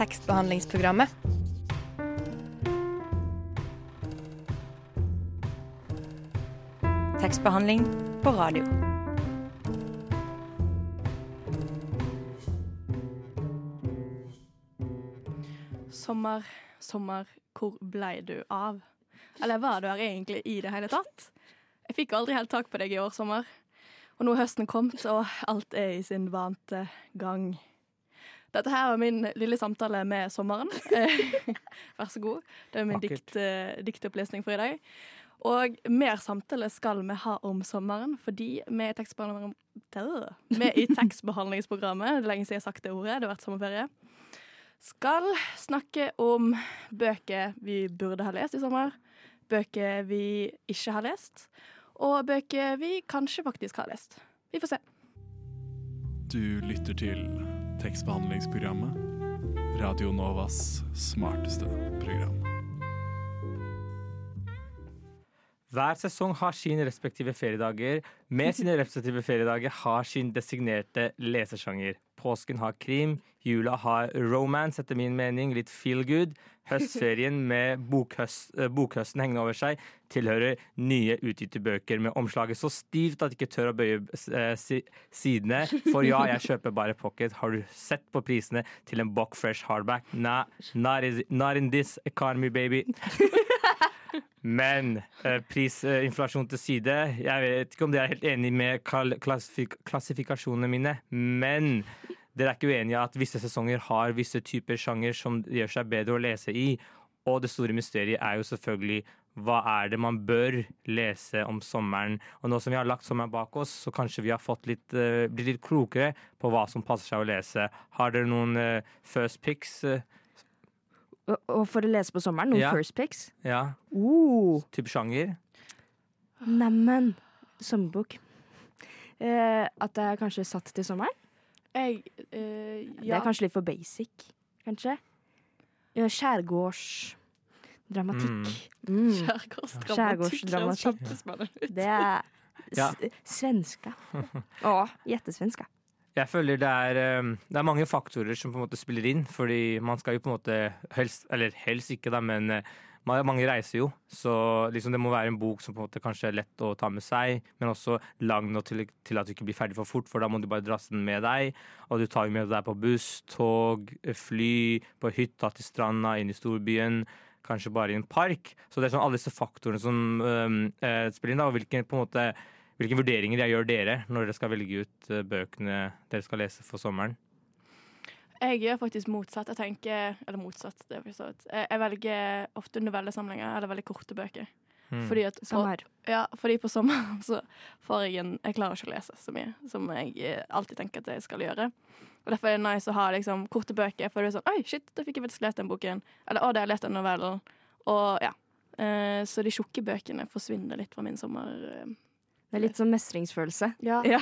tekstbehandlingsprogrammet. Tekstbehandling på radio. Sommer, sommer, hvor blei du av? Eller var du her egentlig i det hele tatt? Jeg fikk aldri helt tak på deg i år sommer. Og nå er høsten kommet, og alt er i sin vante gang. Dette her var min lille samtale med sommeren. Vær så god. Det er min dikt, eh, diktopplesning for i dag. Og mer samtale skal vi ha om sommeren, fordi vi i tekstbehandling- Vi i tekstbehandlingsprogrammet, det er lenge siden jeg har sagt det ordet, det har vært sommerferie, skal snakke om bøker vi burde ha lest i sommer, bøker vi ikke har lest, og bøker vi kanskje faktisk har lest. Vi får se. Du lytter til tekstbehandlingsprogrammet. Radio Novas smarteste program. Hver sesong har sine respektive feriedager. Med sine respektive feriedager har sin designerte lesesjanger. Påsken har krim, jula har romance, etter min mening, litt feel good. Høstferien med bokhøst, eh, bokhøsten hengende over seg tilhører nye utgitte bøker med omslaget så stivt at jeg ikke tør å bøye eh, si, sidene. For ja, jeg kjøper bare pocket. Har du sett på prisene til en Bock Fresh hardback? Nah, not, is, not in this economy, baby. Men eh, prisinflasjon til side. Jeg vet ikke om dere er helt enig med klassifik klassifikasjonene mine, men dere er ikke uenige i at visse sesonger har visse typer sjanger som gjør seg bedre å lese i. Og det store mysteriet er jo selvfølgelig hva er det man bør lese om sommeren? Og nå som vi har lagt sommeren bak oss, så kanskje vi har fått litt, uh, blitt litt klokere på hva som passer seg å lese. Har dere noen uh, first picks? eh, og for å lese på sommeren, noen Ja. first picks. ja, Uh, type sjanger? Neimen, sommerbok. Eh, at det er kanskje satt til sommeren? Jeg eh, Det er kanskje litt for basic, kanskje? Ja, Skjærgårdsdramatikk. Mm. Skjærgårdsdramatikk. Skjærgårdsdramatikk. Kjempespennende. Det er Ja. svenska. Å, jettesvenska. Jeg føler det er, eh, det er mange faktorer som på en måte spiller inn. Fordi man skal jo på en måte helst Eller helst ikke, da, men eh, mange reiser jo. Så liksom det må være en bok som på en måte kanskje er lett å ta med seg, men også lang nok til, til at du ikke blir ferdig for fort, for da må du bare drasse den med deg. Og du tar den med deg på buss, tog, fly, på hytta til stranda, inn i storbyen. Kanskje bare i en park. Så det er sånn alle disse faktorene som øh, spiller inn. da, og hvilke, på en måte, hvilke vurderinger jeg gjør dere når dere skal velge ut eh, bøkene dere skal lese for sommeren. Jeg gjør faktisk motsatt. Jeg tenker, eller motsatt, det er for så vidt. Jeg velger ofte novellesamlinger eller veldig korte bøker. Mm. Fordi at på, ja, fordi på sommeren så får jeg en Jeg klarer ikke å lese så mye som jeg eh, alltid tenker at jeg skal gjøre. Og Derfor er det nice å ha liksom korte bøker, for det er sånn Oi, shit, da fikk jeg faktisk lest den boken. Eller å, det har jeg lest den novellen. Og ja. Eh, så de tjukke bøkene forsvinner litt fra min sommer. eh. Det er litt sånn mestringsfølelse. Ja. Ja.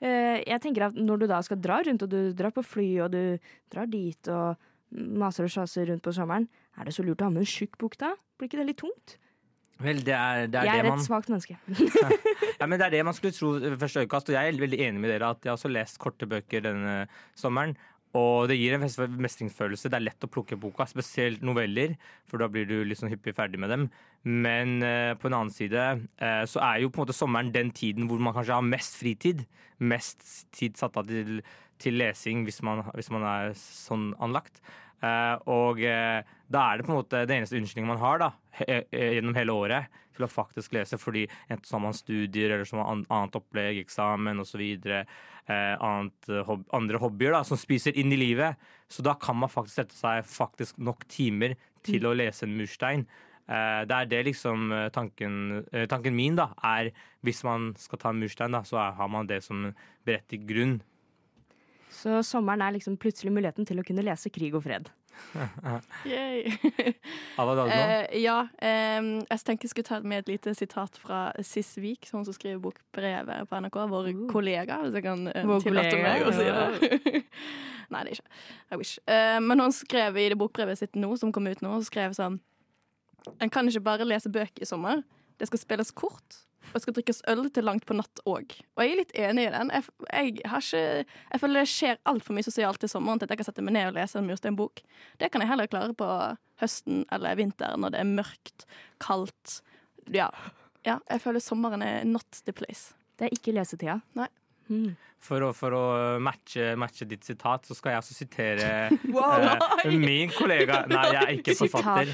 Eh, jeg tenker at når du da skal dra rundt, og du drar på fly, og du drar dit og maser og sjaser rundt på sommeren, er det så lurt å ha med en tjukk bok da? Blir ikke det litt tungt? Vel, det er, det er jeg det er man et svakt menneske. Ja, men Det er det man skulle tro ved første øyekast, og jeg er veldig enig med dere at jeg har også lest korte bøker denne sommeren. Og det gir en mestringsfølelse. Det er lett å plukke boka, spesielt noveller, for da blir du litt sånn hyppig ferdig med dem. Men eh, på en annen side eh, så er jo på en måte sommeren den tiden hvor man kanskje har mest fritid. Mest tid satt av til, til lesing hvis man, hvis man er sånn anlagt. Eh, og da er det på en måte den eneste unnskyldningen man har da, gjennom hele året til å faktisk lese, fordi enten så har man studier eller så har man annet opplegg, eksamen osv. Eh, eh, hob andre hobbyer da, som spiser inn i livet. Så da kan man faktisk sette seg faktisk nok timer til å lese en murstein. Eh, det er det liksom eh, tanken, eh, tanken min da, er hvis man skal ta en murstein, da, så er, har man det som berettiget grunn. Så sommeren er liksom plutselig muligheten til å kunne lese Krig og fred. Yay. Alva Dalmo? Eh, ja. em, jeg tenkte jeg skulle ta med et lite sitat fra Siss Vik, hun som skriver bokbrevet på NRK. Vår kollega, hvis jeg kan uh, tillate meg å si det. Nei, det er ikke. I wish. Eh, men hun skrev i det bokbrevet sitt nå, som kom ut nå, hun skrev sånn En kan ikke bare lese bøker i sommer. Det skal spilles kort, Og skal drikkes øl til langt på natt òg. Og jeg er litt enig i den. Jeg, jeg, har ikke, jeg føler det skjer altfor mye sosialt i sommeren til at jeg kan sette meg ned og lese en mursteinbok. Det kan jeg heller klare på høsten eller vinteren når det er mørkt, kaldt. Ja. ja jeg føler sommeren er not the place. Det er ikke lesetida. Nei. Mm. For å, for å matche, matche ditt sitat, så skal jeg også sitere Wow, eh, min kollega Nei, jeg er ikke forfatter.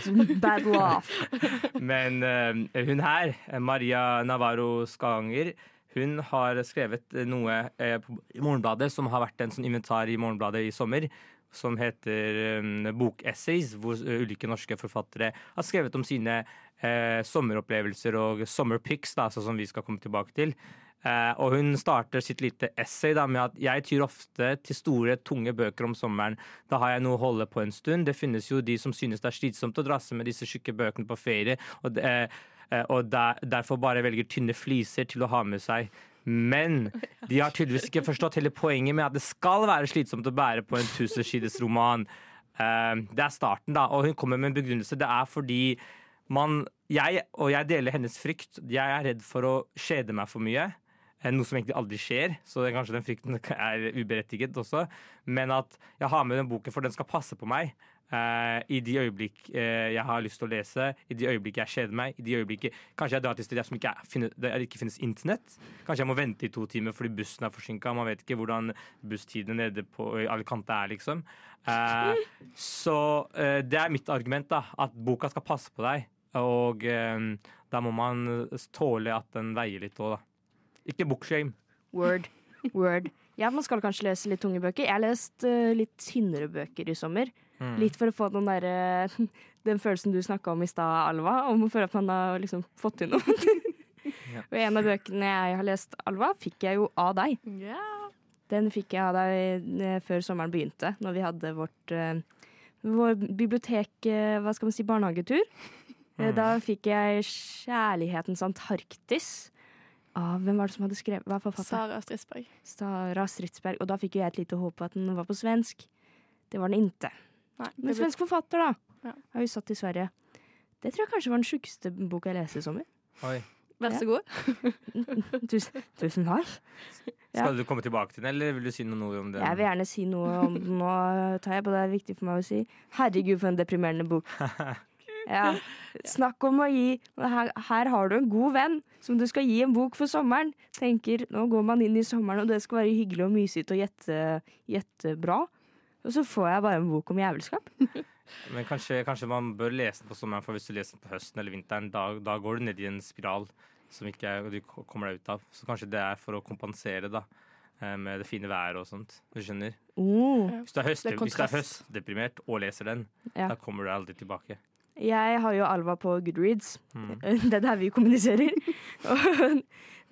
Men eh, hun her, Maria Navarro Skanger, hun har skrevet noe eh, på i Morgenbladet som har vært en sånn inventar i Morgenbladet i sommer. Som heter um, bokessays, hvor eh, ulike norske forfattere har skrevet om sine eh, sommeropplevelser og summer pics, da, altså som vi skal komme tilbake til. Eh, og hun starter sitt lite essay da, med at jeg tyr ofte til store, tunge bøker om sommeren. Da har jeg noe å holde på en stund. Det finnes jo de som synes det er slitsomt å drasse med disse tjukke bøkene på ferie, og, eh, og der, derfor bare velger tynne fliser til å ha med seg. Men de har tydeligvis ikke forstått hele poenget med at det skal være slitsomt å bære på en tusensides roman. Eh, det er starten, da, og hun kommer med en begrunnelse. Det er fordi man jeg, Og jeg deler hennes frykt. Jeg er redd for å kjede meg for mye. Eh, Noe som egentlig aldri skjer, så det, kanskje den frykten er uberettiget også. Men at jeg har med den boken, for den skal passe på meg. Uh, I de øyeblikk uh, jeg har lyst til å lese, i de øyeblikk jeg kjeder meg, i de øyeblikk Kanskje jeg drar til steder som ikke, er, finne- der ikke finnes internett. Kanskje jeg må vente i to timer fordi bussen er forsinka. Man vet ikke hvordan busstiden nede på Alicante er, liksom. Uh, så det er mitt argument, da. At boka skal passe på deg. Og da må man tåle at den veier litt òg, da. Ikke bookshame. Word. Word. Ja, man skal kanskje lese litt tunge bøker. Jeg har lest uh, litt tynnere bøker i sommer. Mm. Litt for å få den derre Den følelsen du snakka om i stad, Alva, om å føle at man har liksom fått til noe. Ja. Og en av bøkene jeg har lest, Alva, fikk jeg jo av deg. Ja. Den fikk jeg av deg eh, før sommeren begynte, når vi hadde vårt eh, vår bibliotek, hva skal man si, barnehagetur. Mm. Da fikk jeg 'Kjærlighetens Antarktis' av Hvem var det som hadde skrevet? Hva er forfatter? Sara Stridsberg. Sara Stridsberg. Og da fikk jo jeg et lite håp på at den var på svensk. Det var den ikke. Nei, Men ble- svensk forfatter, da. Ja. Har jo satt i Sverige. Det tror jeg kanskje var den sjukeste boka jeg leste i sommer. Oi. Vær så god. Tusen, tusen takk. Ja. Skal du komme tilbake til den, eller vil du si noe om den? Jeg vil gjerne si noe om den nå, Taib, og det er viktig for meg å si. Herregud, for en deprimerende bok. Ja. Snakk om å gi her, her har du en god venn som du skal gi en bok for sommeren. Tenker, Nå går man inn i sommeren, og det skal være hyggelig og mysete og gjette, gjette bra. Og så får jeg bare en bok om jævelskap. Men kanskje, kanskje man bør lese den på sommeren, for hvis du leser den på høsten eller vinteren, da, da går du ned i en spiral som ikke er, du kommer deg ut av. Så kanskje det er for å kompensere da, eh, med det fine været og sånt. Du skjønner? Oh. Hvis du er, høst, er hvis du er høstdeprimert og leser den, Ja. da kommer du aldri tilbake. Jeg har jo Alva på Goodreads. Mm. Det er der vi kommuniserer. Og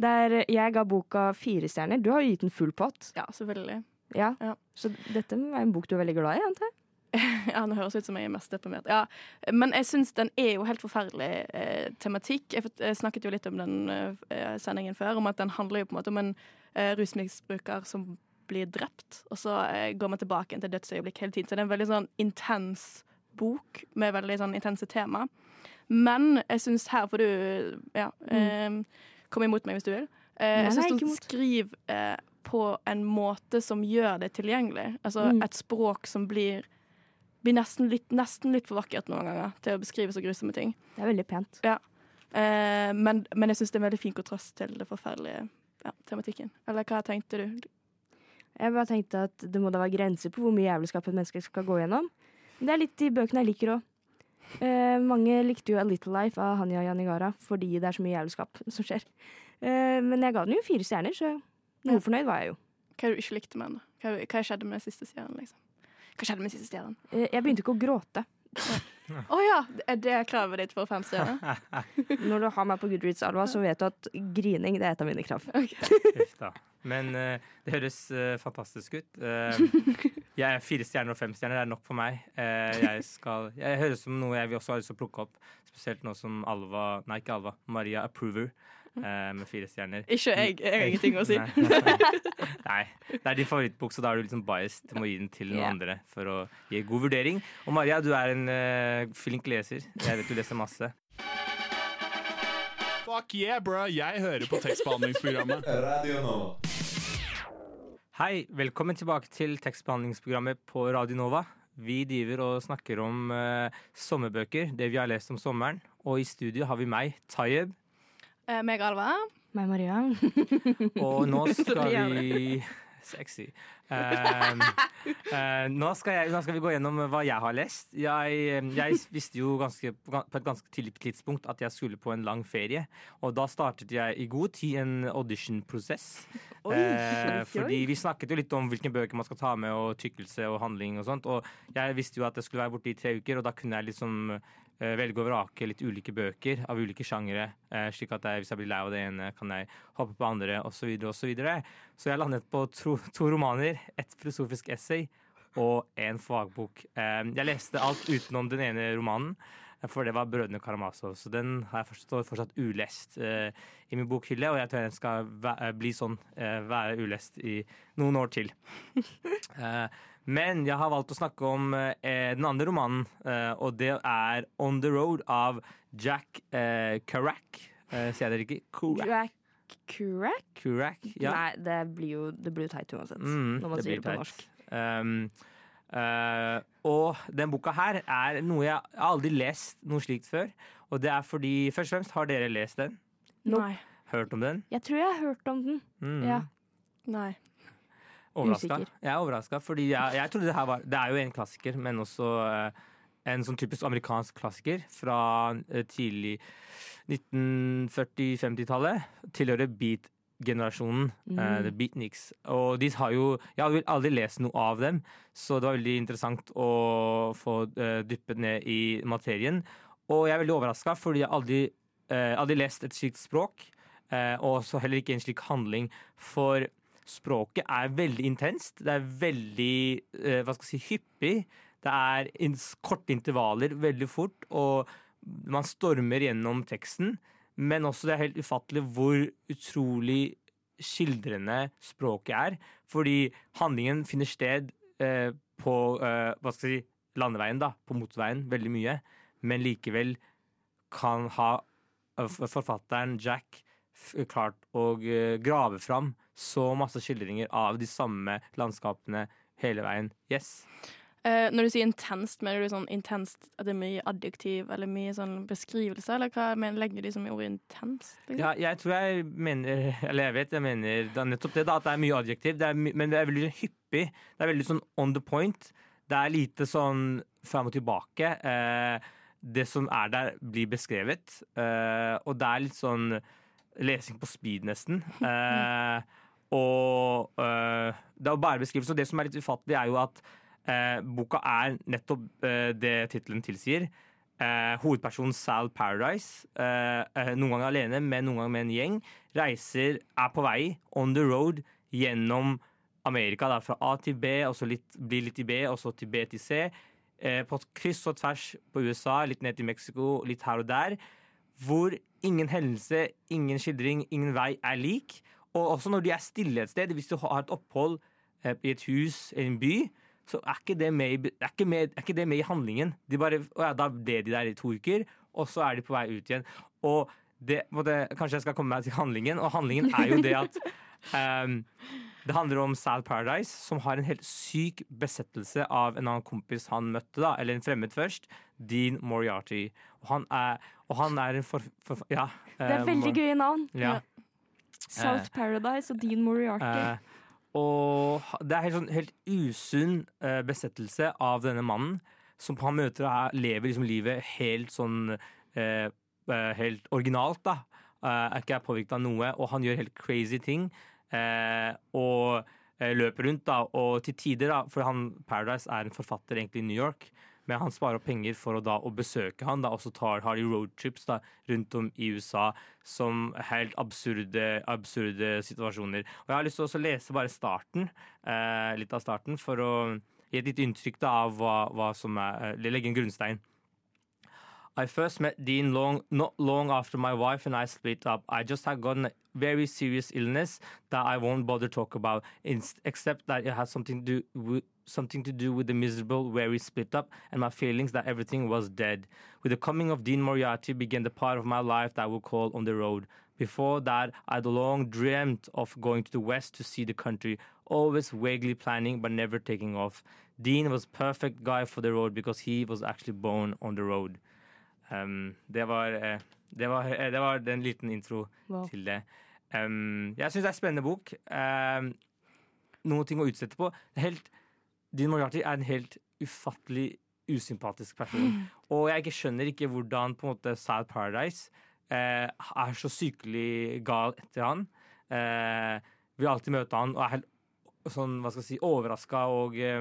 der jeg ga boka fire stjerner. Du har jo gitt den full pott. Ja, selvfølgelig. Ja. Ja. Så dette er en bok du er veldig glad i, antar jeg? Ja, Nå høres ut som jeg er mest deprimert. Ja, men jeg syns den er jo helt forferdelig eh, tematikk. Jeg, snakket jo litt om den eh, sendingen før, om at den handler jo på en måte om en eh, rusmisbruker som blir drept, og så eh, går man tilbake til dødsøyeblikk hele tiden. Så det er en veldig sånn intens bok med veldig sånn intense tema. Men jeg syns her får du ja, eh, komme imot meg hvis du vil. Eh, Nei, jeg syns hun skriver eh, på en måte som gjør det tilgjengelig. Altså Mm. et språk som blir blir nesten litt, nesten litt for vakkert noen ganger til å beskrive så grusomme ting. Det er veldig pent. Eh, men, men jeg syns det er en veldig fin kontrast til det forferdelige ja, tematikken. Eller hva tenkte du? Jeg bare tenkte at det må da være grenser på hvor mye jævelskap et menneske skal gå gjennom. Det er litt de bøkene jeg liker òg. Eh, mange likte jo A Little Life av Hanya Janigara fordi det er så mye jævelskap som skjer. Eh, men jeg ga den jo fire stjerner, så noe fornøyd var jeg jo. Hva du ikke likte med den? Hva, hva skjedde med siste stjernen? Liksom? Hva skjedde med siste stjernen? Eh, jeg begynte ikke å gråte. Å ja! Er det kravet ditt for fem stjerner? Når du har meg på Goodreads, Alva, så vet du at grining det er et av mine krav. Okay. Men uh, det høres uh, fantastisk ut. Uh, jeg er fire stjerner og fem stjerner. Det er nok for meg. Eh, jeg skal Jeg høres som noe jeg vil også ha lyst til å plukke opp. Spesielt nå som Alva Nei, ikke Alva. Maria Approver med fire stjerner. Ikke jeg. Jeg har ingenting å si. Nei. Nei. Det er din favorittbok, så da er du liksom biased. Du må gi den til noen yeah. andre for å gi god vurdering. Og Maria, du er en uh, flink leser. Jeg vet du leser masse. Fuck yeah, bro! Jeg hører på tekstbehandlingsprogrammet. Radio Nova. Hei, velkommen tilbake til tekstbehandlingsprogrammet på Radio Nova. Vi driver og snakker om uh, sommerbøker, det vi har lest om sommeren. Og i studio har vi meg, Tayeb. Eh, meg, Alva. Meg, Maria. Og nå skal vi Sexy. Um, eh, nå, skal jeg, nå skal vi gå gjennom hva jeg har lest. Jeg, jeg visste jo ganske, på et ganske tidlig tidspunkt at jeg skulle på en lang ferie. Og da startet jeg i god tid en audition-prosess. Eh, fordi vi snakket jo litt om hvilke bøker man skal ta med, og tykkelse og handling og sånt. Og jeg visste jo at jeg skulle være borte i tre uker, og da kunne jeg liksom velge og vrake litt ulike bøker av ulike sjangere. eh, slik at jeg, hvis jeg blir lei av det ene, kan jeg hoppe på andre, osv. Så, videre, og så, så jeg landet på to, to romaner, ett filosofisk essay og en fagbok. Eh, jeg leste alt utenom den ene romanen. For det var 'Brødrene Karamazov'. Så den har jeg forstått, står fortsatt ulest eh, i min bokhylle. Og jeg tror den skal væ- eh, bli sånn, eh, være ulest i noen år til. Eh, men jeg har valgt å snakke om eh, den andre romanen, eh, og det er 'On the Road' av Jack eh, Kerouac. Eh, sier jeg det riktig? Kerouac. Jack Kurak Kerouac, ja. Nei, det blir jo, det blir jo teit uansett. Mm, når man det sier det på teit. norsk. Um, eh, og den boka her er noe jeg, jeg har aldri lest noe slikt før. Og det er fordi, først og fremst, har dere lest den? Nei. Hørt om den? Jeg tror jeg har hørt om den. Mm. Ja. Nei. Overraska. Usikker. Jeg er overraska, fordi jeg, jeg trodde det her var Det er jo en klassiker, men også eh, en sånn typisk amerikansk klassiker fra eh, tidlig 1940-50-tallet. Tilhører beat-generasjonen, uh, The Beatniks. Og de har jo Jeg har aldri lest noe av dem, så det var veldig interessant å få uh, dyppet ned i materien. Og jeg er veldig overraska, fordi jeg aldri, uh, aldri lest et slikt språk. Uh, og så heller ikke en slik handling. For språket er veldig intenst. Det er veldig eh, hva skal jeg si, hyppig. Det er in korte intervaller veldig fort, og man stormer gjennom teksten. Men også det er helt ufattelig hvor utrolig skildrende språket er. Fordi handlingen finner sted eh, på eh, hva skal jeg si, landeveien, da, på motorveien, veldig mye. Men likevel kan ha eh, forfatteren Jack klart å eh, grave fram så masse skildringer av de samme landskapene hele veien. Yes. Eh, når du sier intenst, mener du sånn intenst at det er mye adjektiv eller mye sånn beskrivelse, eller hva mener, legger de som i ordet intenst? Liksom? Ja, jeg tror jeg mener Eller jeg vet jeg mener det er nettopp det, da, at det er mye adjektiv. Det er my men det er veldig hyppig. Det er veldig sånn on the point. Det er lite sånn fram og tilbake. Uh, det som er der, blir beskrevet. uh, og det er litt sånn lesing på speed, nesten. Og det er jo bare beskrivelse. Og det som er litt ufattelig, er jo at eh, boka er nettopp eh, det tittelen tilsier. Eh, hovedpersonen Sal Paradise, eh, eh, noen ganger alene, men noen ganger med en gjeng, reiser, er på vei on the road gjennom Amerika. Da, fra A til B, og så litt, blir litt i B, og så til B til C. Eh, på kryss og tvers på USA, litt ned til Mexico, litt her og der. Hvor ingen hendelse, ingen skildring, ingen vei er lik. Og også når de er stille et sted, hvis du har et opphold i et hus, i en by, så er ikke det med, er ikke med, er ikke det med i handlingen. De bare, ja, da ble de der i to uker, og så er de på vei ut igjen. Og det, måtte, kanskje jeg skal komme meg til handlingen, og handlingen er jo det at um, det handler om Sal Paradise, som har en helt syk besettelse av en annen kompis han møtte, da, eller en fremmed først, Dean Moriarty. Og han er, og han er en for... for ja, Det er eh, veldig uh, gøye navn. Ja. South Paradise og Dean Moriarty. Eh, og det er helt, sånn, helt usunn eh, besettelse av denne mannen, som han møter og lever liksom livet helt sånn eh, eh, Helt originalt, da. Eh, er ikke påvirket av noe, og han gjør helt crazy ting. Eh, og løper rundt, da, og til tider, da, for han Paradise er en forfatter egentlig i New York. Men han sparer opp penger for å, da, å besøke han, da, også tar, har de roadtrips rundt om i USA som helt absurde, absurde situasjoner. Og Jeg har lyst til å lese bare starten, eh, litt av starten, for å gi et lite inntrykk da, av hva, hva som er eh, Legge en grunnstein. I first met Dean long, not long after my wife and I split up. I just had gotten a very serious illness that I won't bother talk about, except that it has something to do with, something to do with the miserable where we split up and my feelings that everything was dead. With the coming of Dean Moriarty began the part of my life that I will call on the road. Before that, I'd long dreamt of going to the west to see the country, always vaguely planning but never taking off. Dean was perfect guy for the road because he was actually born on the road. Um, det, var, eh, det, var, eh, det var en liten intro Wow. til det. Um, jeg syns det er en spennende bok. Um, noen ting å utsette på. Helt, Dean Moriarty er en helt ufattelig usympatisk person. Og jeg ikke skjønner ikke hvordan på en måte Sad Paradise eh, er så sykelig gal etter han. Eh, vil alltid møte han og er helt sånn, hva skal jeg si, overraska og eh,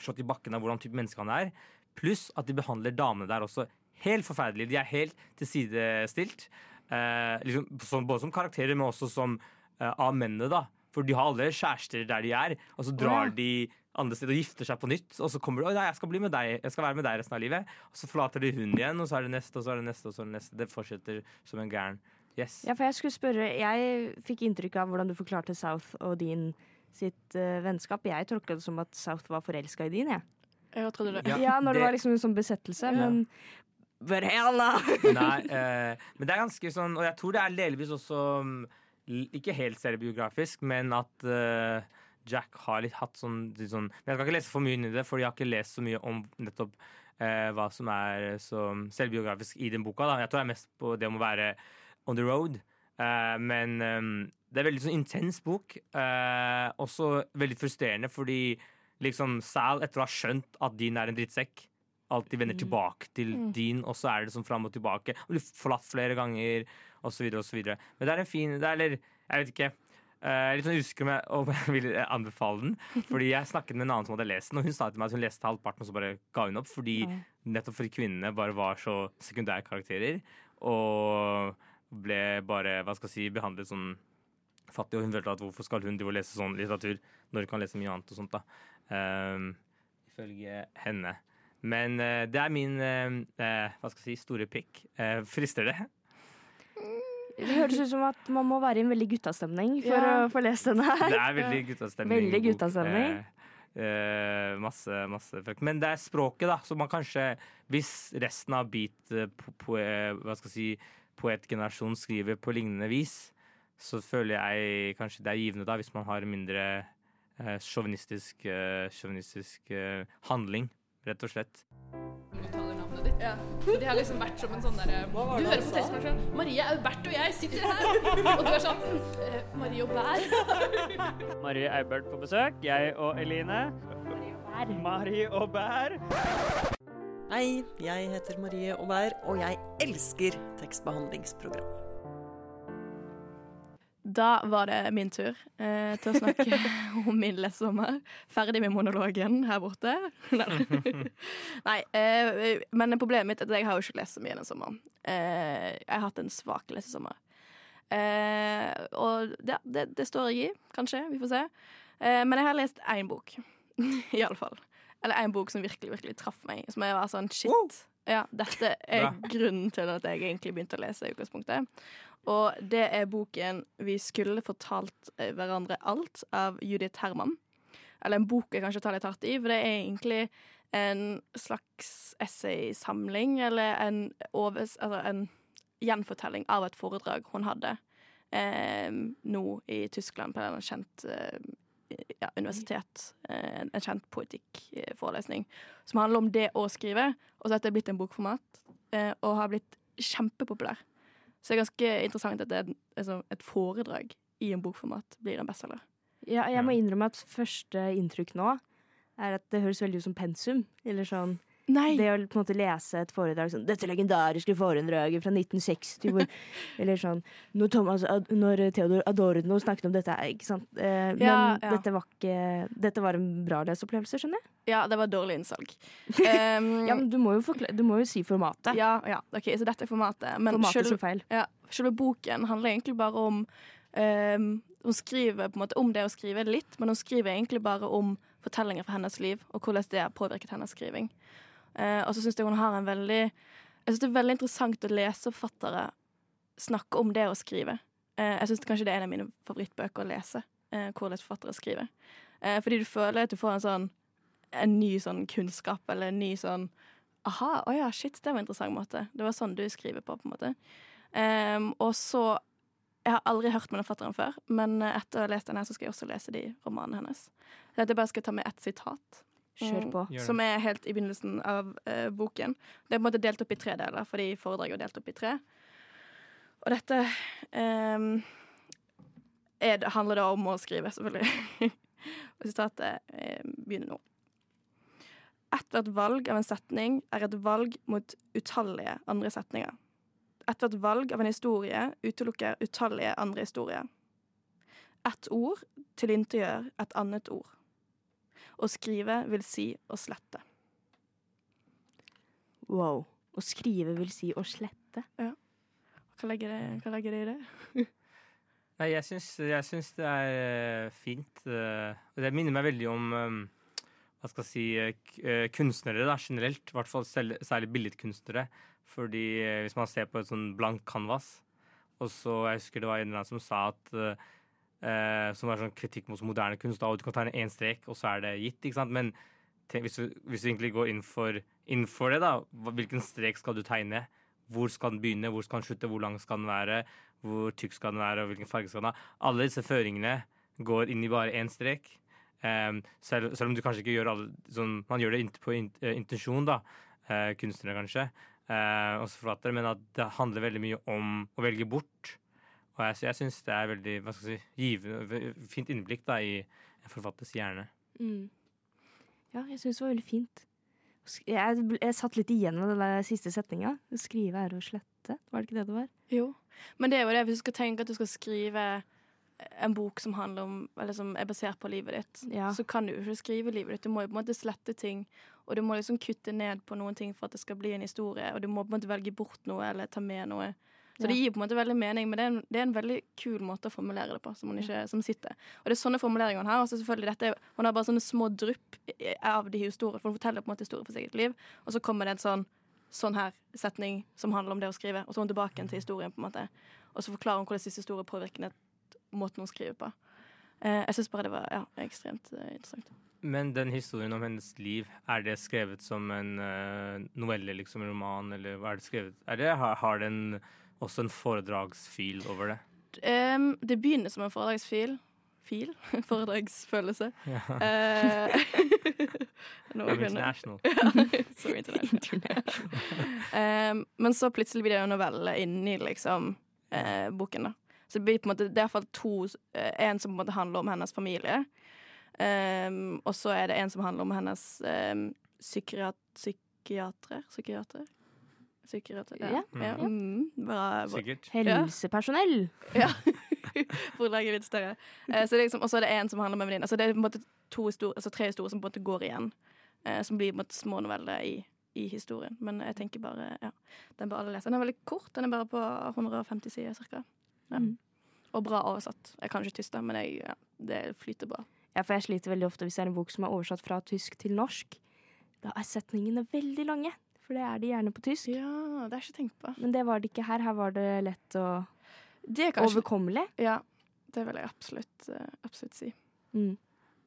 slått i bakken av hvordan type menneske han er. Pluss at de behandler damene der også helt forferdelige. De er helt tilsidestilt. Eh, liksom, som, både som karakterer, men også som eh, av mennene, da. For de har alle kjærester der de er, og så drar ja. de andre steder og gifter seg på nytt. Og så kommer de, «Oi, nei, jeg skal bli med deg, jeg skal være med deg resten av livet. Og så forlater de hun igjen, og så er det neste, og så er det neste, og så er det neste. Det fortsetter som en gæren. Yes. Ja, for jeg skulle spørre Jeg fikk inntrykk av hvordan du forklarte South og din sitt uh, vennskap. Jeg tolka det som at South var forelska i din, jeg. Jeg trodde det. Ja, Ja, når det, det- var liksom en sånn besettelse, Ja. men No! Nei, eh, men det er ganske sånn Og jeg tror det er delvis også mm, Ikke helt selvbiografisk, men at eh, Jack har litt hatt sånn, litt sånn Men jeg skal ikke lese for mye inn i det, for jeg har ikke lest så mye om nettopp eh, hva som er så selvbiografisk i den boka. Da. Jeg tror jeg er mest på det om å være on the road. Eh, men eh, det er veldig sånn intens bok. Eh, også veldig frustrerende fordi liksom Sal, etter å ha skjønt at din er en drittsekk, alltid vender tilbake til din, og så er det sånn fram og tilbake. Og blir forlatt flere ganger, osv., osv. Men det er en fin det er, Eller, jeg vet ikke. Eh, litt sånn usikker om jeg, om jeg vil anbefale den. Fordi jeg snakket med en annen som hadde lest den, og hun sa til meg at hun leste halvparten, og så bare ga hun opp. Fordi nettopp fordi kvinnene bare var så sekundære karakterer. Og ble bare, hva skal jeg si, behandlet sånn fattig. Og hun følte at hvorfor skal hun drive og lese sånn litteratur når hun kan lese mye annet og sånt, da. Ehm, ifølge henne. Men uh, det er min uh, eh, hva skal jeg si, store pikk. Eh, frister det? Det høres ut som at man må være i en veldig guttastemning for Ja. å få lest denne her. Det er veldig guttastemning. Veldig guttastemning. Uh, eh, masse, masse fuck. Men det er språket, da. Så man kanskje, hvis resten av beat po po hva skal jeg si, poetgenerasjonen skriver på lignende vis, så føler jeg kanskje det er givende da, hvis man har mindre sjåvinistisk uh, eh, handling, rett og slett. uttaler navnet ditt. De har liksom vært som en sånn derre Du hører på tekstbransjen. Marie Aubert og jeg sitter her. Og du er sånn eh, Marie og Bær. Marie Aubert på besøk. Jeg og Eline. Marie og Bær. Hei, jeg heter Marie Aubert, og jeg elsker tekstbehandlingsprogram. Da var det min tur eh, til å snakke om min lesesommer. Ferdig med monologen her borte. Nei, eh, men problemet mitt er at jeg har jo ikke lest så mye denne sommeren. Eh, jeg har hatt en svak lesesommer. Eh, og det, det, det står jeg i, kanskje. Vi får se. Eh, men jeg har lest én bok, iallfall. Eller én bok som virkelig, virkelig traff meg. Som jeg var sånn shit. Ja, dette er grunnen til at jeg egentlig begynte å lese i utgangspunktet. Og det er boken 'Vi skulle fortalt eh, hverandre alt' av Judith Herman. Eller en bok jeg kanskje tar litt hardt i, for det er egentlig en slags essaysamling, eller en, overs, altså en gjenfortelling av et foredrag hun hadde eh, nå i Tyskland på en kjent eh, ja, universitet. Eh, en kjent poetikkforelesning. Som handler om det å skrive. Og så er det blitt en bokformat, eh, og har blitt kjempepopulær. Så det er ganske interessant at det er altså, et foredrag i en bokformat blir en bestselger. Ja, jeg må innrømme at første inntrykk nå er at det høres veldig ut som pensum. Eller sånn Nei! Det å på en måte lese et foredrag sånn 'Dette legendariske foredraget fra 1960', hvor Eller sånn Når, Thomas, når Theodor Adorno snakket om dette, ikke sant. Eh, men Ja. Dette, var ikke, dette var en bra leseopplevelse, skjønner jeg. Ja, det var dårlig innsalg. Um, Ja, men du må jo, du må jo si formatet. ja, ja, OK, så dette er formatet. Men formatet selv- feil. Ja, selve boken handler egentlig bare om um, Hun skriver på en måte om det å skrive litt, men hun skriver egentlig bare om fortellinger fra hennes liv, og hvordan det har påvirket hennes skriving. Eh, og så syns jeg hun har en veldig Jeg synes det er veldig interessant å lese forfattere snakke om det å skrive. Eh, jeg syns kanskje det er en av mine favorittbøker å lese. Eh, hvordan forfattere skriver. Fordi du føler at du får en sånn en ny sånn kunnskap, eller en ny sånn Aha, å ja, shit, det var en interessant måte. Det var sånn du skriver på, på en måte. Um, og så Jeg har aldri hørt med den forfatteren før, men etter å ha lest den her, så skal jeg også lese de romanene hennes. Så jeg bare skal ta med ett sitat. Kjør på. Mm. Som er helt i begynnelsen av uh, boken. Det er på en måte delt opp i tre deler, fordi foredraget er delt opp i tre. Og dette um, er, handler da om å skrive, selvfølgelig. Og sitatet eh, begynner nå. Ethvert valg av en setning er et valg mot utallige andre setninger. Ethvert valg av en historie utelukker utallige andre historier. Ett ord tilintetgjør et annet ord. Å skrive vil si å slette. Wow. Å skrive vil si å slette. Hva legger det, hva legger det i det? Nei, jeg syns, jeg syns det er eh, fint. eh, det minner meg veldig om eh, hva skal jeg si, kunstnere da, generelt. I hvert fall særlig billedkunstnere. Fordi hvis man ser på et sånn blankt canvas, og så jeg husker det var en eller annen som sa at eh, Som er sånn kritikk mot moderne kunst, da, og du kan tegne én strek, og så er det gitt. ikke sant? Men tenk, hvis, du, hvis du egentlig går inn for, inn for det, da, hvilken strek skal du tegne? Hvor skal den begynne, hvor skal den slutte, hvor lang skal den være? Hvor tykk skal den være, og hvilken farge skal den ha? Alle disse føringene går inn i bare én strek. Um, selv, selv om du kanskje ikke gjør alle sånn, Man gjør det på in, eh, intensjon, da. Uh, kunstnere, kanskje. Uh, også forfattere. Men at det handler veldig mye om å velge bort. Og jeg, så jeg syns det er veldig hva skal jeg si, givende, fint innblikk da, i en forfatters hjerne. Mm. Ja, jeg syns det var veldig fint. Jeg, jeg satt litt igjen med den der siste setninga. Skrive er å slette. Var det ikke det det var? Jo. Men det er jo det, hvis du skal tenke at du skal skrive en bok som handler om Eller som er basert på livet ditt, Ja. så kan du jo ikke skrive livet ditt. Du må jo på en måte slette ting, og du må liksom kutte ned på noen ting for at det skal bli en historie, og du må på en måte velge bort noe eller ta med noe. Så Ja. det gir på en måte veldig mening, men det er, en, det er en veldig kul måte å formulere det på, som, man ikke, som sitter. Og det er sånne formuleringer han har. Og så selvfølgelig dette, han har bare sånne små drypp av de historiene, for hun forteller på en måte historier for sitt eget liv, og så kommer det en sånn sånn her setning som handler om det å skrive, og så er hun tilbake til historien. på en måte Og så forklarer hun hvordan siste historie påvirker måten hun skriver på. Eh, jeg syns bare det var ja, ekstremt eh, interessant. Men den historien om hennes liv, er det skrevet som en eh, novelle, liksom en roman, eller hva er det skrevet? Er det, har, har den også en foredragsfil over det? Um, det begynner som en foredragsfil. Fil? Foredragsfølelse. Ja. Uh, I'm kunne- international. så international. um, men så plutselig blir det jo novelle inni liksom uh, boken, da. Så det blir på en måte, det er iallfall to uh, En som på en måte handler om hennes familie. Um, og så er det en som handler om hennes um, psykiat psykiatere. Psykiatere? Psykiatere, ja. Ja. ja. Mm, bra, bra. Sikkert. Helsepersonell. Ja. For å lage litt større. Eh, så det er liksom, og så er det en som handler med en venninne. Altså det er på en måte to histori- altså tre historier som på en måte går igjen. Eh, som blir på en måte små noveller i, i historien. Men jeg tenker bare, ja, den bør alle lese. Den er veldig kort. Den er bare på 150 sider cirka. Ja. Mm. Og bra oversatt. Jeg kan ikke tysk, men jeg, ja, det flyter bra. Ja, for jeg sliter veldig ofte hvis det er en bok som er oversatt fra tysk til norsk. Da er setningene veldig lange, for det er de gjerne på tysk. Ja, det er ikke tenkt på. Men det var det ikke her. Her var det lett og Det er kanskje overkommelig. Ja, det vil jeg absolutt, eh, absolutt si. Mm.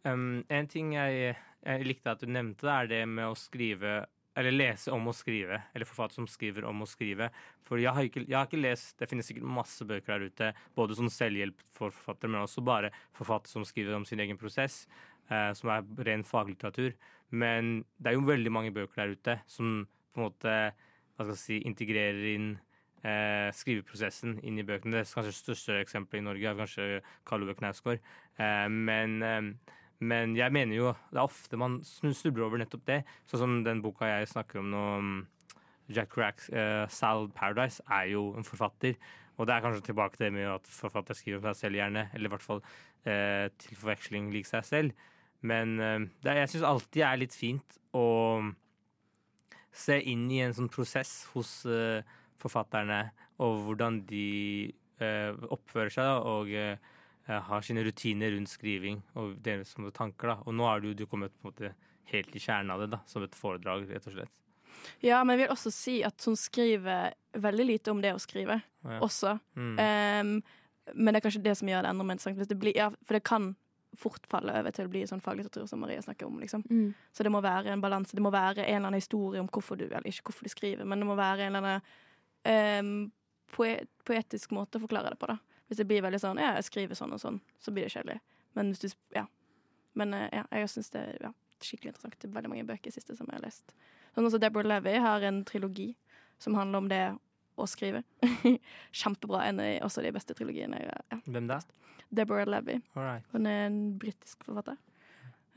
Um, en ting jeg, jeg likte at du nevnte, er det med å skrive eller lese om å skrive, eller forfatter som skriver om å skrive. For jeg har ikke, jeg har ikke lest Det finnes sikkert masse bøker der ute, både som selvhjelp for forfattere, men også bare forfattere som skriver om sin egen prosess, eh, som er ren faglitteratur. Men det er jo veldig mange bøker der ute som på en måte hva skal jeg si, integrerer inn eh, skriveprosessen inn i bøkene. Det er kanskje største eksempelet i Norge er kanskje Karl Ove Knausgård. Eh, men eh, men jeg mener jo det er ofte man snubler over nettopp det. Sånn som den boka jeg snakker om nå, um, Jack Cracks uh, 'Salad Paradise', er jo en forfatter. Og det er kanskje tilbake til det med at forfatter skriver om seg selv gjerne, eller i hvert fall eh, til forveksling lik seg selv. Men eh, det, jeg syns alltid er litt fint å se inn i en sånn prosess hos eh, forfatterne, og hvordan de eh, oppfører seg, og eh, har sine rutiner rundt skriving og deres som tanker. da. Og nå er du, du kommet på en måte helt i kjernen av det, da, som et foredrag, rett og slett. Ja, men jeg vil også si at hun skriver veldig lite om det å skrive Ja. også. Mm. Um, men det er kanskje det som gjør det enda mer interessant. Blir, ja, for det kan fort falle over til å bli sånn faglitteratur som Maria snakker om. liksom. Mm. Så det må være en balanse. Det må være en eller annen historie om hvorfor du Eller ikke hvorfor du skriver, men det må være en eller annen um, poet, poetisk måte å forklare det på. da. Hvis det blir veldig sånn ja, jeg skriver sånn og sånn, så blir det kjedelig. Men hvis du Ja. Men eh, ja, jeg syns det er ja, skikkelig interessant. Det er veldig mange bøker siste som jeg har lest. Sånn også Deborah Levy har en trilogi som handler om det å skrive. Kjempebra. En av også de beste trilogiene. Ja. Hvem da? Deborah Levy. Alright. Hun er en britisk forfatter.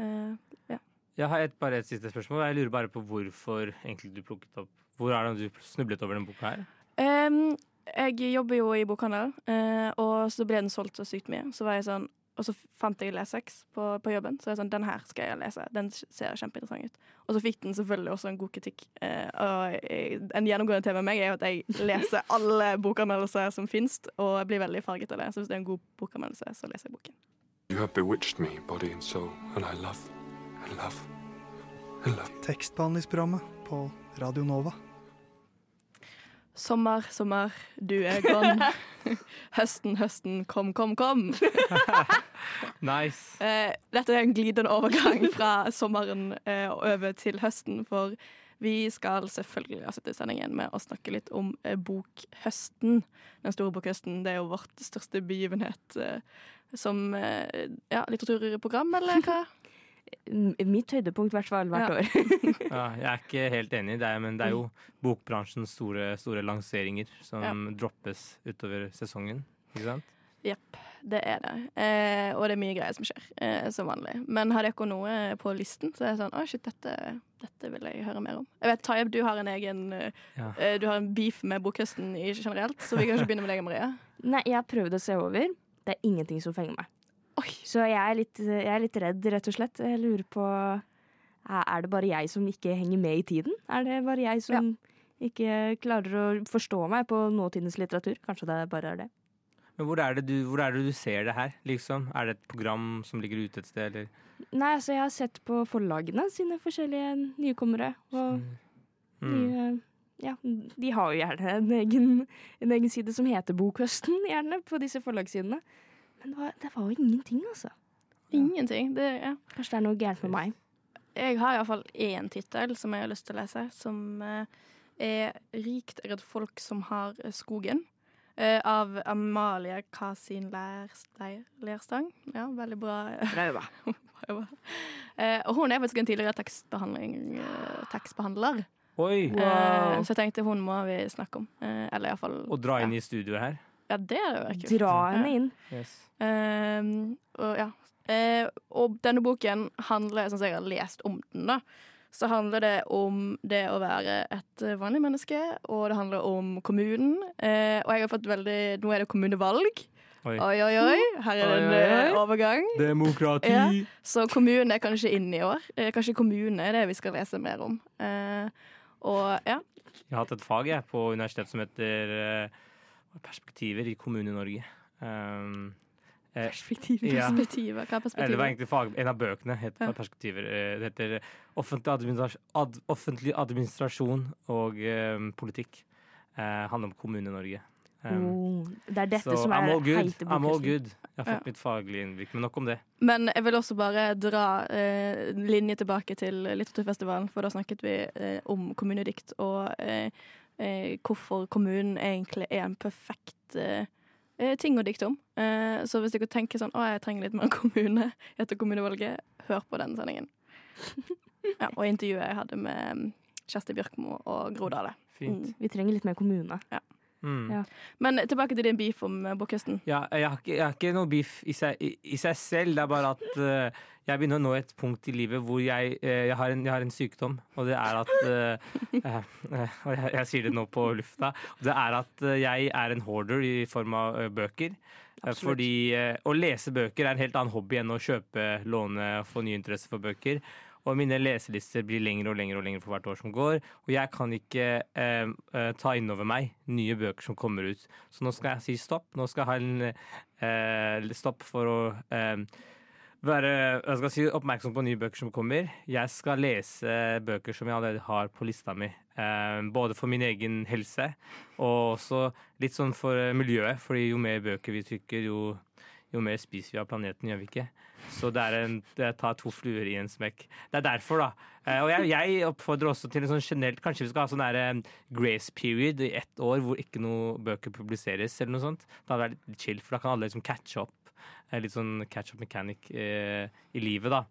Eh, Jeg har et, bare et siste spørsmål. Jeg lurer bare på hvorfor egentlig du plukket opp Hvor er det du snublet over denne boka her? Um, jeg jobber jo i bokhandel, eh, og så ble den solgt så sykt mye. Så var jeg sånn, og så fant jeg Lesex på, på jobben, så jeg sånn, den her skal jeg lese. Den ser kjempeinteressant ut. Og så fikk den selvfølgelig også en god kritikk. Eh, og jeg- en gjennomgående tema med meg er jo at jeg leser alle bokanmeldelser som fins, og jeg blir veldig farget av det. Så hvis det er en god bokanmeldelse, så leser jeg boken. You have bewitched me, body and soul, and I love, I love, I love. Tekstbehandlingsprogrammet på Radio Nova. Sommer, sommer, du er gone. høsten, høsten, kom, kom, kom. Nice. Eh, dette er en glidende overgang fra sommeren eh, og over til høsten, for vi skal selvfølgelig avslutte sendingen med å snakke litt om eh, bokhøsten. Den store bokhøsten. Det er jo vårt største begivenhet eh, som eh, ja, litteraturprogram, eller hva? Mitt høydepunkt, i hvert fall, hvert Ja. år. Ja, jeg er ikke helt enig, det men det er jo bokbransjens store, store lanseringer som droppes utover sesongen. Ikke sant? Jepp, det er det. Eh, og det er mye greier som skjer, eh, som vanlig. Men har dere noe på listen? Så er det sånn, å shit, dette, dette vil jeg høre mer om. Jeg vet, Tayeb, du har en egen Ja. eh, Du har en beef med bokhøsten generelt, så vi kan ikke begynne med deg, Maria. Nei, jeg har prøvd å se over. Det er ingenting som fenger meg. Så jeg er, litt, jeg er litt redd, rett og slett. Jeg lurer på Er det bare jeg som ikke henger med i tiden? Er det bare jeg som ikke klarer å forstå meg på nåtidens litteratur? Kanskje det bare er det. Men hvor er, det du, hvor er det du ser det her, liksom? Er det et program som ligger ute et sted, eller? Nei, altså jeg har sett på forlagene sine forskjellige nykommere. Og Mm. nye Ja, de har jo gjerne en egen, en egen side som heter Bokhøsten, gjerne, på disse forlagssidene. Men det var, det var jo ingenting, altså. Ingenting. Det, ja. Kanskje det er noe gærent med meg. Jeg har iallfall én tittel som jeg har lyst til å lese, som eh, er 'Rikt er et folk som har eh, skogen'. eh, av Amalie Kasin Lerstang. Ja, veldig bra. Bra jobba. Eh, og hun er faktisk en tidligere eh, tekstbehandler. Oi! Wow. så jeg tenkte hun må vi snakke om. Eh, eller iallfall Og dra inn i studioet her. Ja, det er jo kult. Dra henne inn. Yes. Uh, og ja. uh, og denne boken handler, sånn som jeg har lest om den, da, så handler det om det å være et vanlig menneske, og det handler om kommunen. Uh, og jeg har fått veldig Nå er det kommunevalg. Oi. Oi, oi, oi. Her er det en Oi, oi, oi. eh, overgang. Demokrati! Ja. Så kommunen er kanskje inn i år. Kanskje kommune er det vi skal lese mer om. Eh, og ja. Jeg har hatt et fag jeg, på universitetet som heter Perspektiver i Kommune-Norge. Um, Perspektiver. ja. Perspektiver. Hva er Eller det var egentlig fag, en av bøkene het Ja. Perspektiver. Eh, Det heter Offentlig, administrasjon, ad offentlig administrasjon og um, politikk. Eh, handler om Kommune-Norge. Um, Oh, det er dette så som er heite I'm all good. Jeg har fått Ja. mitt faglige innblikk, men nok om det. Men jeg vil også bare dra eh, linje tilbake til litteraturfestivalen, for da snakket vi eh, om kommunedikt og eh, eh, hvorfor kommunen egentlig er en perfekt eh, eh, ting å dikte om. Eh, så hvis dere tenker sånn å, jeg trenger litt mer kommune etter kommunevalget, hør på den sendingen. Ja, og intervjuet jeg hadde med mm, Kjersti Bjørkmo og Grodale. Fint. Vi trenger litt mer kommune. Mm. Ja. Men tilbake til din beef om eh, bokhøsten. Ja, jeg, har ikke, jeg har ikke noe beef i seg, i, i seg selv. Det er bare at uh, jeg begynner å nå et punkt i livet hvor jeg, uh, jeg, har, en, jeg har en sykdom. Og det er at Og jeg, sier det nå på lufta. Det er at jeg er en hoarder i form av bøker. Absolutt. Fordi å lese bøker er en helt annen hobby enn å kjøpe, låne og få ny interesse for bøker. Og mine leselister blir lengre og lengre og lengre for hvert år som går. Og jeg kan ikke eh, eh, ta inn over meg nye bøker som kommer ut. Så nå skal jeg si stopp. Nå skal jeg ha en eh, stopp for å eh, være jeg skal si, oppmerksom på nye bøker som kommer. Jeg skal lese bøker som jeg allerede har på lista mi. Eh, både for min egen helse og også litt sånn for eh, miljøet. fordi jo mer bøker vi trykker, jo, jo mer spiser vi av planeten, gjør vi ikke? Så det er en, det tar to fluer i en smekk. Det er derfor, da. Eh, og jeg, jeg oppfordrer også til en sånn generelt Kanskje vi skal ha sånn der, eh, grace period i ett år hvor ikke noe bøker publiseres, eller noe sånt. Da hadde det vært litt chill, for da kan alle liksom catche opp. Eh, Litt sånn catch up mechanic eh, i livet, da.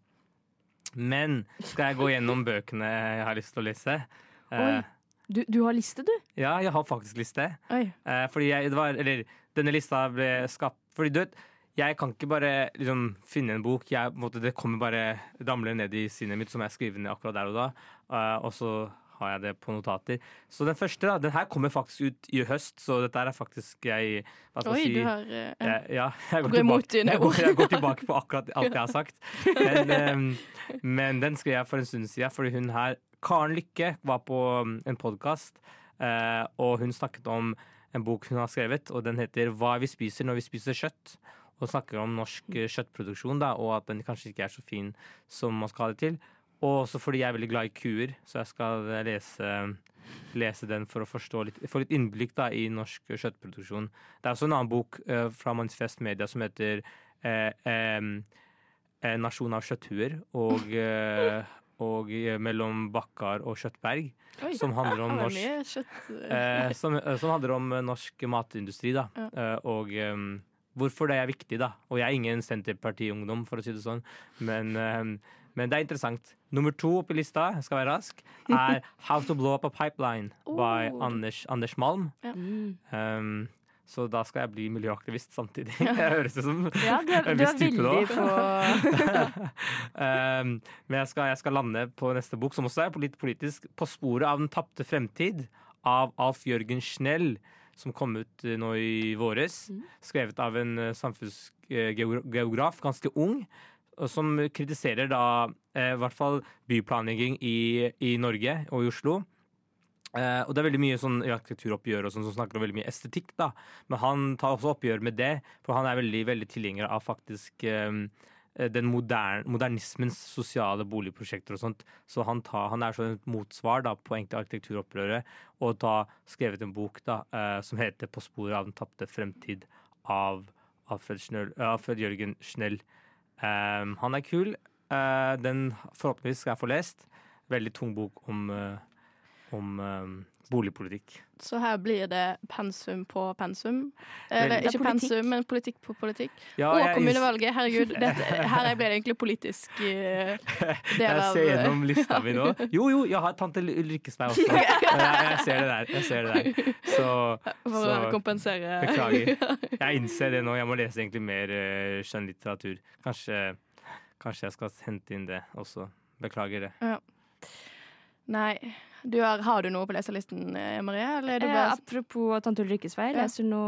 Men skal jeg gå gjennom bøkene jeg har lyst til å lese? Oi. Du, du har liste, du? ja, jeg har faktisk liste. Oi. Eh, fordi jeg, det var, eller, denne lista ble skapt Fordi du vet, jeg kan ikke bare liksom, finne en bok. Jeg, en måte, det kommer bare damler ned i sinnet mitt, som jeg skriver ned akkurat der og da. Uh, og så har jeg det på notater. Så den første, da, den her kommer faktisk ut i høst, så dette er faktisk jeg hva skal Oi, si, du har uh, jeg, ja, jeg Du går imot dine jeg, går, ord. jeg går tilbake på akkurat alt jeg har sagt. Men, um, men den skrev jeg for en stund siden, fordi hun her, Karen Lykke, var på um, en podkast, og hun snakket om en bok hun har skrevet, og den heter 'Hva vi spiser når vi spiser kjøtt'. Og snakker om norsk eh, kjøttproduksjon, da, og at den kanskje ikke er så fin som man skal ha det til. Og også fordi jeg er veldig glad i kuer, så jeg skal eh, lese, lese den for å litt, få litt innblikk da, i norsk kjøttproduksjon. Det er også en annen bok uh, fra Manifest Media som heter eh, eh, 'Nasjon av kjøtthuer', og, eh, og 'Mellom Bakkar og Kjøttberg', Oi. som handler om norsk kjøtt, som, som handler om norsk matindustri, da. Ja. Og em, hvorfor det er viktig, da. Og jeg er ingen Senterparti-ungdom, for å si det sånn, men, em, men det er interessant. Nummer to på lista, jeg skal være rask, er 'How to Blow Up a Pipeline' by Oh. Anders, Anders Malm. Ja. Um, så da skal jeg bli miljøaktivist samtidig. Jeg høres ut som Ja, du er, en viss type nå. um, men jeg skal, jeg skal lande på neste bok, som også er litt politisk. 'På sporet av den tapte fremtid' av Alf Jørgen Schnell, som kom ut eh, nå i våres. Skrevet av en eh, samfunnsgeograf, ganske ung, som kritiserer da eh, i hvert fall byplanlegging i, i Norge og i Oslo. Og det er veldig mye sånn i arkitekturoppgjør og sånn som snakker om veldig mye estetikk, da. Men han tar også oppgjør med det, for han er veldig, veldig tilhenger av faktisk eh, den modern, modernismens sosiale boligprosjekter og sånt. Så han, tar, han er sånn et motsvar da, på egentlig arkitekturopprøret, og da skrevet en bok da, eh, som heter 'På sporet av den tapte fremtid' av Alfred, Schnell, eh, Alfred Jørgen Schnell. Eh, han er kul. Eh, den forhåpentligvis skal jeg få lest. Veldig tung bok om, eh, om eh, boligpolitikk. Så her blir det pensum på pensum. Eller er ikke pensum, men politikk på politikk. Ja, og kommunevalget. Herregud, dette, her ble det egentlig politisk eh, del Jeg ser gjennom lista mi nå. Jo, jo, jeg har tante Ulrikkesberg også. Jeg, ser det der. Jeg ser det der. Så, For så å kompensere. Beklager. Jeg innser det nå. Jeg må lese egentlig mer uh, skjønnlitteratur. Kanskje, kanskje jeg skal hente inn det også. Beklager det. Ja. Nei. Du har, har du noe på leselisten, eh, Marie? Eller er du Eh, apropos Tante Ulrikkes feil. Ja. leser nå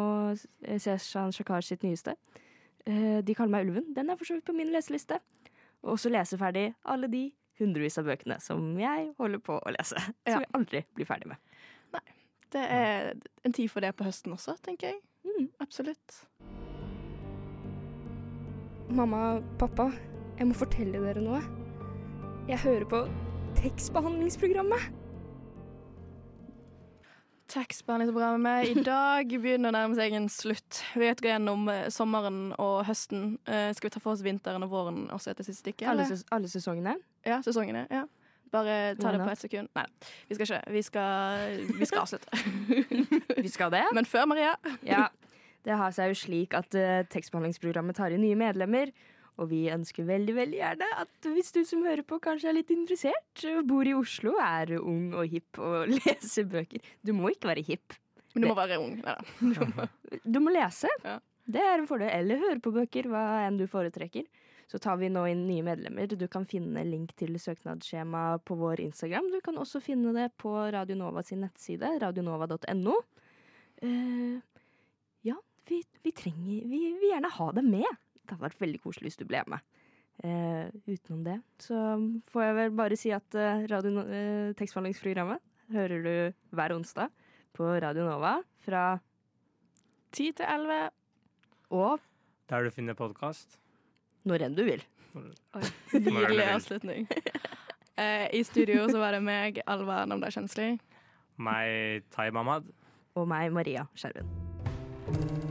eh, Seshan Shakar sitt nyeste. Eh, de kaller meg Ulven. Den er for så vidt på min leseliste. Og også lese ferdig alle de hundrevis av bøkene som jeg holder på å lese. Ja. Som jeg aldri blir ferdig med. Det er en tid for det på høsten også, tenker jeg. Mm. Absolutt. Mamma, pappa, jeg må fortelle dere noe. Jeg hører på tekstbehandlingsprogrammet. Tekstbehandlingsprogrammet i dag begynner å nærme seg en slutt. Vi vet ikke gjennom eh, sommeren og høsten. Eh, skal vi ta for oss vinteren og våren også etter siste stikket? Alle, ses alle sesongene. Ja, sesongene. ja. Bare ta det på ett sekund. Nei, vi skal ikke. Vi skal, vi skal avslutte. Vi skal det. Men før, Maria. Ja, det har seg jo slik at uh, tekstbehandlingsprogrammet tar inn nye medlemmer. Og vi ønsker veldig veldig gjerne at hvis du som hører på kanskje er litt interessert, bor i Oslo, er ung og hipp og leser bøker Du må ikke være hipp. Men du må være ung. Nei må, Du må lese. Ja. Det er en fordel. Eller høre på bøker, hva enn du foretrekker. Så tar vi nå inn nye medlemmer. Du kan finne link til søknadsskjema på vår Instagram. Du kan også finne det på Radio Nova sin nettside, radionova.no. Uh, ja, vi, vi trenger Vi vil gjerne ha dem med. Det hadde vært veldig koselig hvis du ble med. Eh, utenom det så får jeg vel bare si at eh, radio, eh, tekstbehandlingsprogrammet hører du hver onsdag på Radio Nova fra 10 til 11. Og Der du finner podkast. når enn du vil. Oi, Nydelig avslutning. Eh, I studio så var det meg, Alva Namda Kjensli. Meg, Tai Mamad. Og meg, Maria Skjerven.